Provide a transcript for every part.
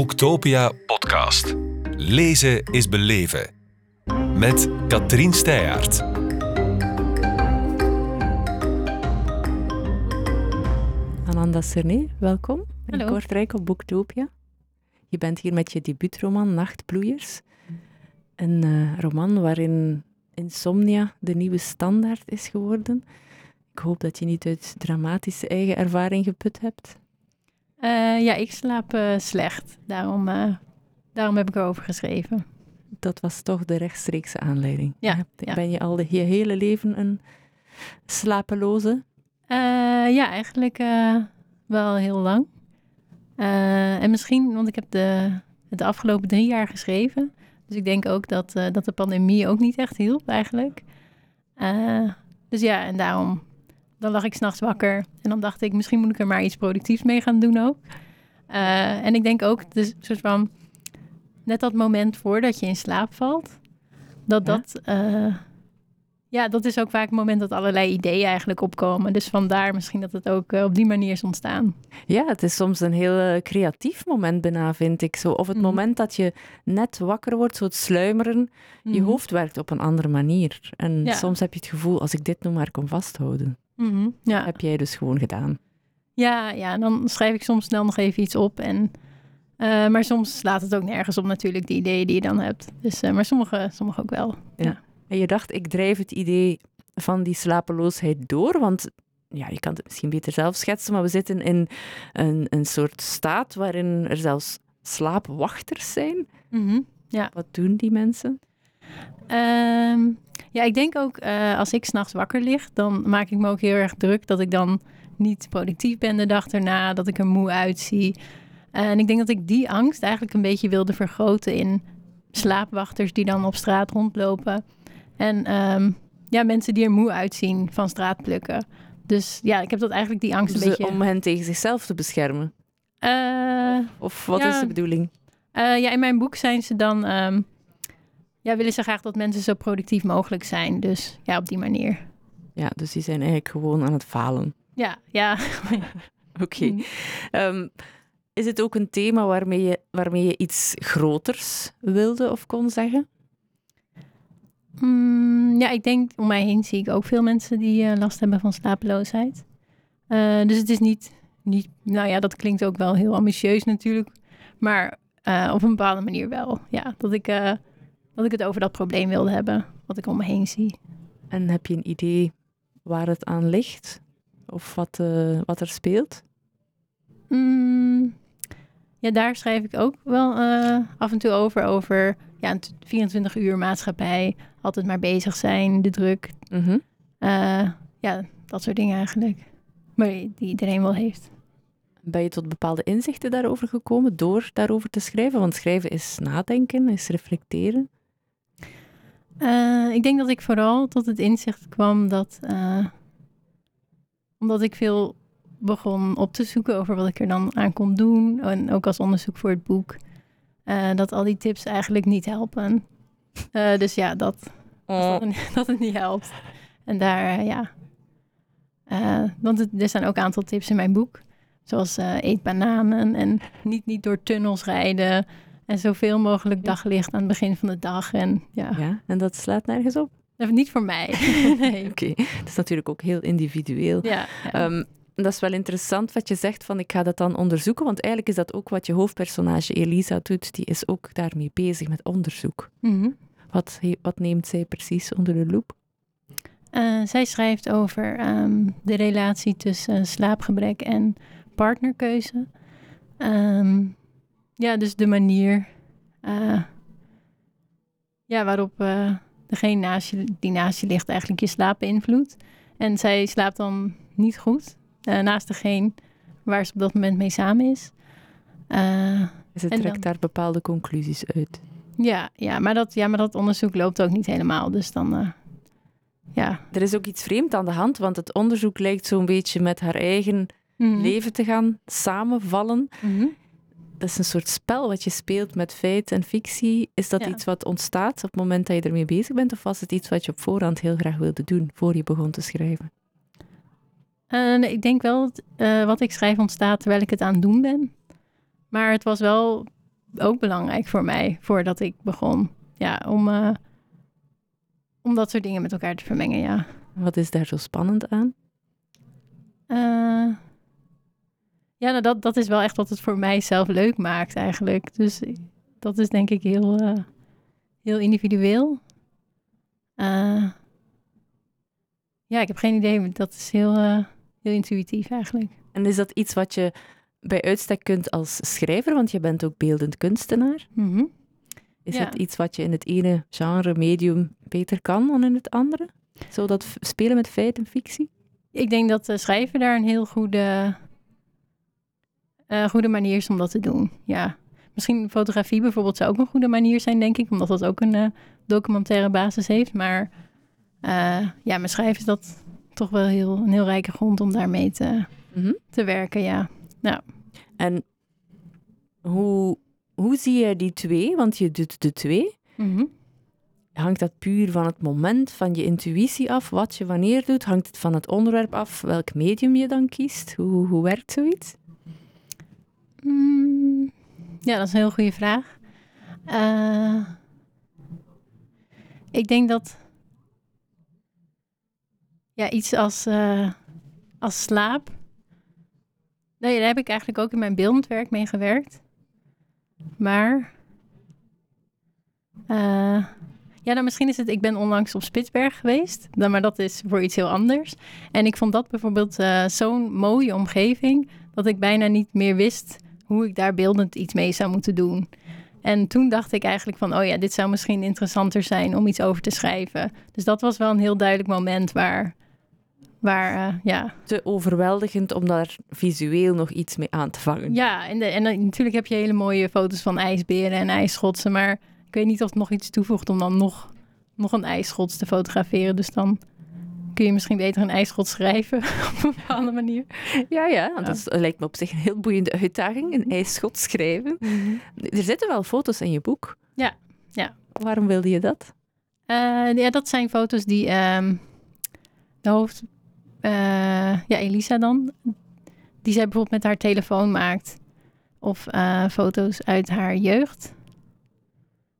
Boektopia podcast. Lezen is beleven. Met Katrien Steyaert. Ananda Cerné, welkom in Hallo. Kortrijk op Boektopia. Je bent hier met je debuutroman Nachtbloeiers. Een eh, roman waarin insomnia de nieuwe standaard is geworden. Ik hoop dat je niet uit dramatische eigen ervaring geput hebt. Eh, ja, ik slaap eh, slecht. Daarom, eh, daarom heb ik erover geschreven. Dat was toch de rechtstreekse aanleiding. Ja. Ben je al de, je hele leven een slapeloze? Ja, eigenlijk wel heel lang. En misschien, want ik heb de, de afgelopen drie jaar geschreven. Dus ik denk ook dat, dat de pandemie ook niet echt hielp eigenlijk. Dus ja, en daarom, dan lag ik s'nachts wakker. En dan dacht ik, misschien moet ik er maar iets productiefs mee gaan doen ook. Eh, en ik denk ook, dus soort van, net dat moment voordat je in slaap valt, dat Ja. dat, eh, ja, dat is ook vaak het moment dat allerlei ideeën eigenlijk opkomen. Dus vandaar misschien dat het ook eh, op die manier is ontstaan. Ja, het is soms een heel creatief moment bijna, vind ik zo. Of het Mhm. moment dat je net wakker wordt, zo het sluimeren. Je Mhm. hoofd werkt op een andere manier. En Ja. soms heb je het gevoel, als ik dit nog maar kon vasthouden. Mhm, Ja. Heb jij dus gewoon gedaan. Ja, ja, dan schrijf ik soms snel nog even iets op. En, eh, maar soms slaat het ook nergens op natuurlijk, die ideeën die je dan hebt. Dus, eh, maar sommige, sommige ook wel. En je dacht, ik drijf het idee van die slapeloosheid door, want ja, je kan het misschien beter zelf schetsen, maar we zitten in een, een soort staat waarin er zelfs slaapwachters zijn. Mhm. Wat doen die mensen? Ehm, ja, ik denk ook eh, als ik s'nachts wakker lig, dan maak ik me ook heel erg druk dat ik dan niet productief ben de dag erna, dat ik er moe uitzie. en ik denk dat ik die angst eigenlijk een beetje wilde vergroten in slaapwachters die dan op straat rondlopen. En ehm, ja, mensen die er moe uitzien van straatplukken. Dus ja, ik heb dat eigenlijk die angst een Dus, beetje... Om hen tegen zichzelf te beschermen. Eh, Of wat Ja. is de bedoeling? eh, ja, in mijn boek zijn ze dan... ehm, ja, willen ze graag dat mensen zo productief mogelijk zijn. Dus ja, op die manier. Ja, dus die zijn eigenlijk gewoon aan het falen. Ja, ja. Oké. Ehm, is het ook een thema waarmee je, waarmee je iets groters wilde of kon zeggen? Mm, ja, ik denk om mij heen zie ik ook veel mensen die eh, last hebben van slapeloosheid. Eh, dus het is niet, niet, nou ja, dat klinkt ook wel heel ambitieus natuurlijk. Maar eh, op een bepaalde manier wel. Ja, dat ik, dat ik het over dat probleem wilde hebben, wat ik om me heen zie. En heb je een idee waar het aan ligt? Of wat, eh, wat er speelt? Mm, ja, daar schrijf ik ook wel eh, af en toe over. Over ja, een 24 uur maatschappij, altijd maar bezig zijn, de druk. Mhm. Eh, ja, dat soort dingen eigenlijk. Maar die iedereen wel heeft. Ben je tot bepaalde inzichten daarover gekomen door daarover te schrijven? Want schrijven is nadenken, is reflecteren. Eh, ik denk dat ik vooral tot het inzicht kwam dat... eh, omdat ik veel begon op te zoeken over wat ik er dan aan kon doen. En ook als onderzoek voor het boek. eh, dat al die tips eigenlijk niet helpen. Dus ja, dat, dat, het, dat het niet helpt. En daar, ja... Want het- er zijn ook een aantal tips in mijn boek. Zoals eet bananen en niet, niet door tunnels rijden. En zoveel mogelijk daglicht aan het begin van de dag. En ja, Ja, en dat slaat nergens op. dat is niet voor mij. nee. Oké, het is natuurlijk ook heel individueel. Ja, ja. Ehm, dat is wel interessant wat je zegt van ik ga dat dan onderzoeken, want eigenlijk is dat ook wat je hoofdpersonage Elisa doet. Die is ook daarmee bezig met onderzoek. Mhm. Wat, he- wat neemt zij precies onder de loep? Eh, zij schrijft over ehm, de relatie tussen slaapgebrek en partnerkeuze. Ehm, ja, dus de manier eh, ja, waarop eh, degene naast je, die naast je ligt eigenlijk je slaap beïnvloedt. En zij slaapt dan niet goed eh, naast degene waar ze op dat moment mee samen is. Ze trekt dan- daar bepaalde conclusies uit. ja, ja, maar dat, ja, maar dat onderzoek loopt ook niet helemaal. Dus dan, ja. Er is ook iets vreemd aan de hand, want het onderzoek lijkt zo'n beetje met haar eigen Mhm. leven te gaan samenvallen. Mhm. Dat is een soort spel wat je speelt met feit en fictie. Is dat Ja. iets wat ontstaat op het moment dat je ermee bezig bent? Of was het iets wat je op voorhand heel graag wilde doen, voor je begon te schrijven? Eh, ik denk wel dat eh, wat ik schrijf ontstaat terwijl ik het aan het doen ben. Maar het was wel ook belangrijk voor mij, voordat ik begon. Ja, om, eh, om dat soort dingen met elkaar te vermengen, ja. Wat is daar zo spannend aan? Ja, nou, dat, dat is wel echt wat het voor mij zelf leuk maakt eigenlijk. Dus dat is denk ik heel, eh, heel individueel. Eh, ja, ik heb geen idee. maar Dat is heel, eh, heel intuïtief eigenlijk. En is dat iets wat je bij uitstek kunt als schrijver, want je bent ook beeldend kunstenaar? Mhm. Is Ja. het iets wat je in het ene genre, medium, beter kan dan in het andere? Zo dat spelen met feit en fictie? Ik denk dat schrijven daar een heel goede, eh, goede manier is om dat te doen. Ja. Misschien fotografie bijvoorbeeld zou ook een goede manier zijn, denk ik, omdat dat ook een eh, documentaire basis heeft. Maar eh, ja, met schrijven is dat toch wel heel, een heel rijke grond om daarmee te, Mhm. te werken, ja. En hoe, hoe zie je die twee? Want je doet de twee. Mhm. Hangt dat puur van het moment, van je intuïtie af, wat je wanneer doet? Hangt het van het onderwerp af, welk medium je dan kiest? Hoe, hoe werkt zoiets? Mm, ja, dat is een heel goede vraag. Eh, ik denk dat ja, iets als, eh, als slaap. Nee, daar heb ik eigenlijk ook in mijn beeldend werk mee gewerkt. Maar. eh, ja, nou misschien is het. Ik ben onlangs op Spitsberg geweest. Dan, maar dat is voor iets heel anders. En ik vond dat bijvoorbeeld zo'n mooie omgeving. Dat ik bijna niet meer wist hoe ik daar beeldend iets mee zou moeten doen. En toen dacht ik eigenlijk van, oh ja, dit zou misschien interessanter zijn om iets over te schrijven. Dus dat was wel een heel duidelijk moment waar, waar eh, ja. Te overweldigend om daar visueel nog iets mee aan te vangen. Ja, en, de, en dan- natuurlijk heb je hele mooie foto's van ijsberen en ijsschotsen, maar ik weet niet of het nog iets toevoegt om dan nog, nog een ijsschots te fotograferen. Dus dan kun je misschien beter een ijsschot schrijven op een bepaalde manier. ja, ja, dat is- lijkt me op zich een heel boeiende uitdaging, een ijsschot schrijven. Er zitten wel foto's in je boek. Ja, ja. Waarom wilde je dat? Eh, ja, dat zijn foto's die ehm, de hoofd... eh, ja, Elisa dan. Die zij bijvoorbeeld met haar telefoon maakt. Of eh, foto's uit haar jeugd.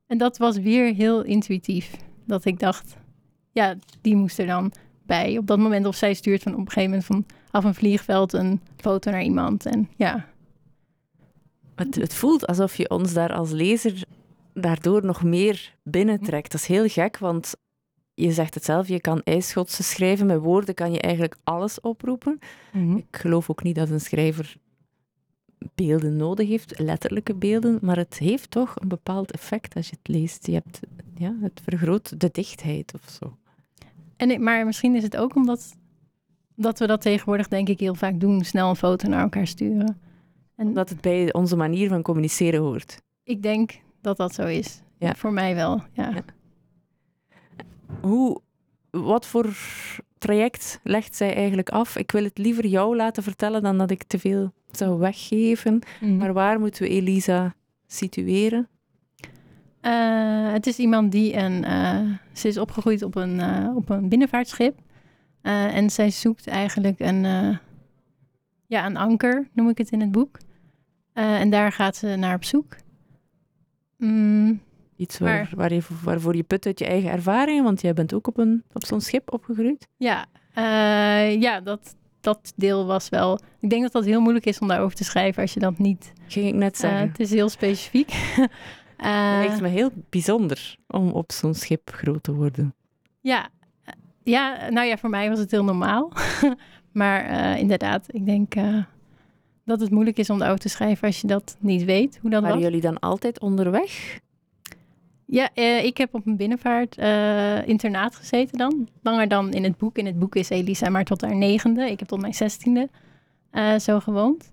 En dat was weer heel intuïtief. Dat ik dacht, ja, die moest er dan bij. Op dat moment of zij stuurt van op een gegeven moment van af een vliegveld een foto naar iemand. En ja, Het, het voelt alsof je ons daar als lezer daardoor nog meer binnentrekt. Dat is heel gek, want je zegt het zelf, je kan ijsschotsen schrijven. Met woorden kan je eigenlijk alles oproepen. Ik geloof ook niet dat een schrijver beelden nodig heeft, letterlijke beelden, maar het heeft toch een bepaald effect als je het leest. Je hebt, ja, het vergroot de dichtheid of zo. En, maar misschien is het ook omdat dat we dat tegenwoordig denk ik heel vaak doen. Snel een foto naar elkaar sturen. En Omdat het bij onze manier van communiceren hoort. ik denk dat dat zo is. Ja. Voor mij wel, ja. Ja. Hoe, wat voor traject legt zij eigenlijk af? Ik wil het liever jou laten vertellen dan dat ik te veel zou weggeven. Mhm. Maar waar moeten we Elisa situeren? Eh, het is iemand die een... eh, ze is opgegroeid op een, eh, op een binnenvaartschip. En zij zoekt eigenlijk een... ja, een anker, noem ik het in het boek. En daar gaat ze naar op zoek. Mm, Iets waar, Maar- waar je, waarvoor je put uit je eigen ervaringen, want jij bent ook op, een, op zo'n schip opgegroeid. Ja, ja dat, dat deel was wel. Ik denk dat dat heel moeilijk is om daarover te schrijven als je dat niet. Ging ik net zeggen. het is heel specifiek. Eh, Het lijkt me heel bijzonder om op zo'n schip groot te worden. ja, eh, ja, nou ja, voor mij was het heel normaal. maar eh, inderdaad, ik denk eh, dat het moeilijk is om daarover te schrijven als je dat niet weet hoe dat Waren was. jullie dan altijd onderweg? Ja, eh, ik heb op een binnenvaart eh, internaat gezeten dan. Langer dan in het boek. In het boek is Elisa maar tot haar negende. Ik heb tot mijn zestiende eh, zo gewoond.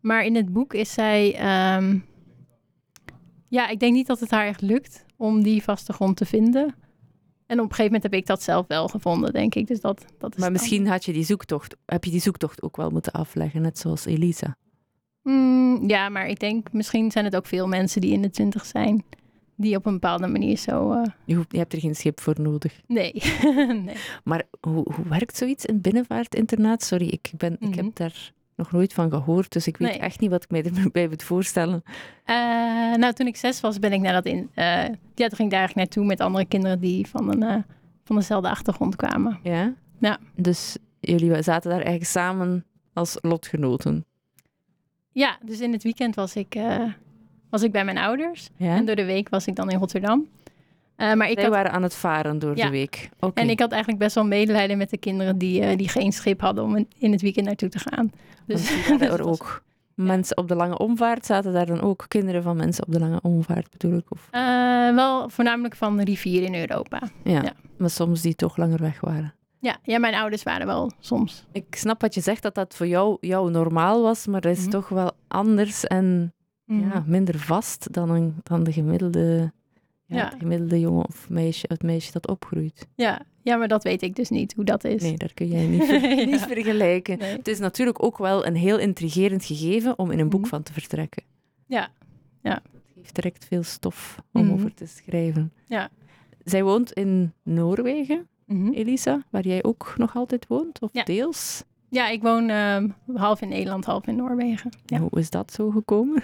Maar in het boek is zij... ehm, ja, ik denk niet dat het haar echt lukt om die vaste grond te vinden. En op een gegeven moment heb ik dat zelf wel gevonden, denk ik. Dus dat, dat is Maar misschien had je die zoektocht, heb je die zoektocht ook wel moeten afleggen, net zoals Elisa. Mm, ja, maar ik denk misschien zijn het ook veel mensen die in de twintig zijn... die op een bepaalde manier zo... eh, Je, hoeft, je hebt er geen schip voor nodig. nee. nee. Maar hoe, hoe werkt zoiets in binnenvaartinternaat? Sorry, ik, ben, ik Mhm. heb daar nog nooit van gehoord, dus ik weet Nee. echt niet wat ik mij erbij moet voorstellen. Eh, nou, toen ik zes was, ben ik naar dat in. eh, ja, toen ging ik daar eigenlijk naartoe met andere kinderen die van, een, eh, van dezelfde achtergrond kwamen. Ja? Ja. Dus jullie zaten daar eigenlijk samen als lotgenoten. Ja, dus in het weekend was ik, was ik bij mijn ouders. Ja? En door de week was ik dan in Rotterdam. Eh, maar ik had, waren aan het varen door Ja. de week. En ik had eigenlijk best wel medelijden met de kinderen die, eh, die geen schip hadden om in, het weekend naartoe te gaan. Dus, dus er was- ook. Mensen op de lange omvaart zaten daar dan ook. Kinderen van mensen op de lange omvaart bedoel ik. Of, Eh, wel voornamelijk van de rivier in Europa. ja. Ja. maar soms die toch langer weg waren. Ja, ja, mijn ouders waren wel soms. Ik snap wat je zegt, dat dat voor jou, jou normaal was, maar dat is Mhm. toch wel anders en ja, minder vast dan, een, dan de gemiddelde, ja, Ja. het gemiddelde jongen of meisje, het meisje dat opgroeit. ja, ja, maar dat weet ik dus niet, hoe dat is. Nee, daar kun jij niet, ver- Ja. niet vergelijken. Nee. Het is natuurlijk ook wel een heel intrigerend gegeven om in een boek Mhm. van te vertrekken. Ja, ja. Het geeft direct veel stof om Mhm. over te schrijven. Ja. Zij woont in Noorwegen, Mhm. Elisa, waar jij ook nog altijd woont, of Ja. deels. Ja, ik woon ehm, half in Nederland, half in Noorwegen. Ja. Hoe is dat zo gekomen?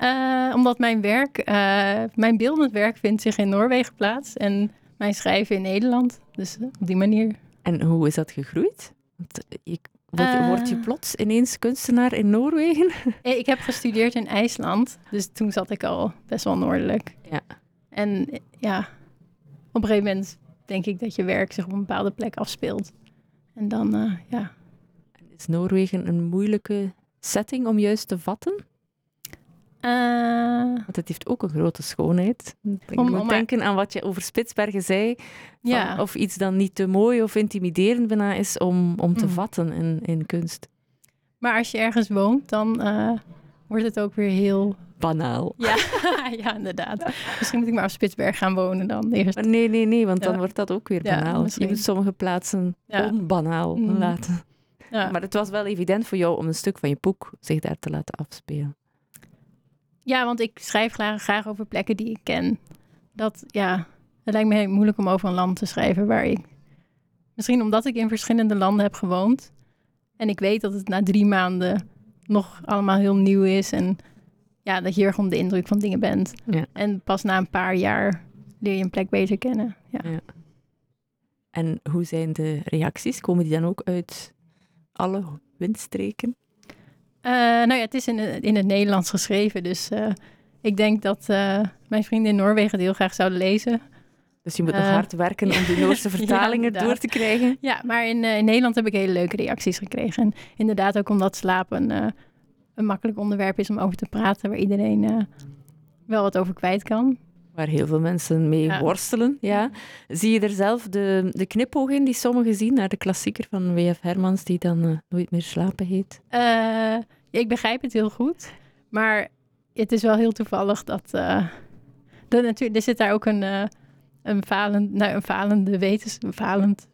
Eh, omdat mijn werk, eh, mijn beeldend werk vindt zich in Noorwegen plaats en mijn schrijven in Nederland. Dus eh, op die manier. En hoe is dat gegroeid? Want je, word, word je plots ineens kunstenaar in Noorwegen? Ik heb gestudeerd in IJsland, dus toen zat ik al best wel noordelijk. Ja. En ja, op een gegeven moment denk ik dat je werk zich op een bepaalde plek afspeelt. En dan, ja. Is Noorwegen een moeilijke setting om juist te vatten? Eh, Want het heeft ook een grote schoonheid. Ik Om- moet om- denken aan wat je over Spitsbergen zei. van ja. Of iets dan niet te mooi of intimiderend bijna is om, om te Mm. vatten in, in kunst. Maar als je ergens woont, dan eh, wordt het ook weer heel... Banaal. Ja, ja, inderdaad. Misschien moet ik maar op Spitsberg gaan wonen dan eerst. Maar nee, nee, nee, want dan wordt dat ook weer Ja, banaal. je moet sommige plaatsen onbanaal Mm. laten. Ja. Maar het was wel evident voor jou om een stuk van je boek zich daar te laten afspelen. Ja, want ik schrijf graag, graag over plekken die ik ken. Dat, ja, het lijkt me heel moeilijk om over een land te schrijven waar ik... Misschien omdat ik in verschillende landen heb gewoond. En ik weet dat het na drie maanden nog allemaal heel nieuw is. En ja, dat je heel erg onder de indruk van dingen bent. Ja. En pas na een paar jaar leer je een plek beter kennen. Ja. En hoe zijn de reacties? Komen die dan ook uit alle windstreken? Eh, nou ja, het is in, het- in het Nederlands geschreven. Dus eh, ik denk dat eh, mijn vrienden in Noorwegen het heel graag zouden lezen. Dus je moet nog hard werken om die Noorse vertalingen door te krijgen. Ja, maar in, in Nederland heb ik hele leuke reacties gekregen. En inderdaad ook omdat slapen een makkelijk onderwerp is om over te praten, waar iedereen wel wat over kwijt kan. Waar heel veel mensen mee Ja. worstelen. Ja. Zie je er zelf de, de knipoog in die sommigen zien naar de klassieker van W.F. Hermans, die dan eh, Nooit meer slapen heet? Eh, ja, ik begrijp het heel goed, maar het is wel heel toevallig dat... eh dat natuurlijk, er zit daar ook een, een, falend, nou, een, falende wetens, een falend,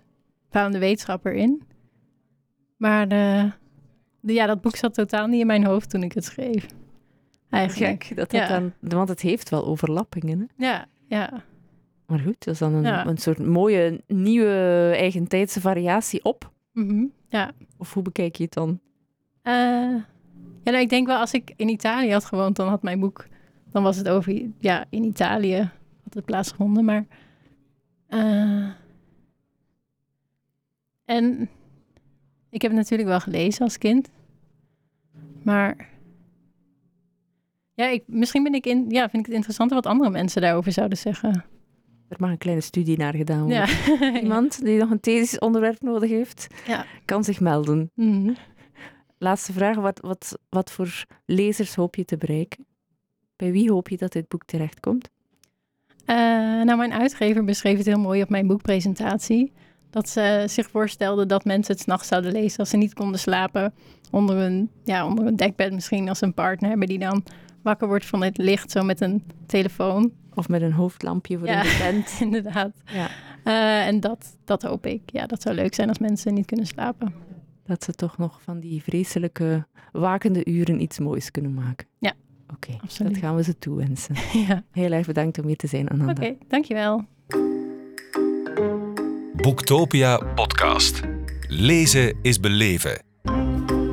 falende wetenschapper in. Maar de, ja, dat boek zat totaal niet in mijn hoofd toen ik het schreef. Eigenlijk. Gek, dat dat dan, want het heeft wel overlappingen. Hè? Ja, ja. Maar goed, dat is dan een, Ja. een soort mooie, nieuwe, eigentijdse variatie op. Mhm, ja. Of hoe bekijk je het dan? Eh, ja, nou, ik denk wel als ik in Italië had gewoond, dan had mijn boek, dan was het over, ja, in Italië had het plaatsgevonden, maar. eh, en ik heb het natuurlijk wel gelezen als kind, maar. Ja, ik, misschien ben ik in, ja, vind ik het interessanter wat andere mensen daarover zouden zeggen. Er mag een kleine studie naar gedaan worden. Ja. Iemand die nog een thesis onderwerp nodig heeft, Ja. kan zich melden. Mhm. Laatste vraag, wat, wat, wat voor lezers hoop je te bereiken? Bij wie hoop je dat dit boek terechtkomt? Eh, nou, mijn uitgever beschreef het heel mooi op mijn boekpresentatie. Dat ze zich voorstelden dat mensen het s'nachts zouden lezen als ze niet konden slapen. Onder een, ja, onder een dekbed misschien als ze een partner hebben die dan wakker wordt van het licht, zo met een telefoon. Of met een hoofdlampje voor Ja. in de tent? Inderdaad. Ja. Eh, en dat, dat hoop ik. Ja, dat zou leuk zijn als mensen niet kunnen slapen. Dat ze toch nog van die vreselijke wakende uren iets moois kunnen maken. Ja, Oké, absoluut. dat gaan we ze toewensen. Ja, Heel erg bedankt om hier te zijn, Ananda. oké. dankjewel. Boektopia podcast. Lezen is beleven.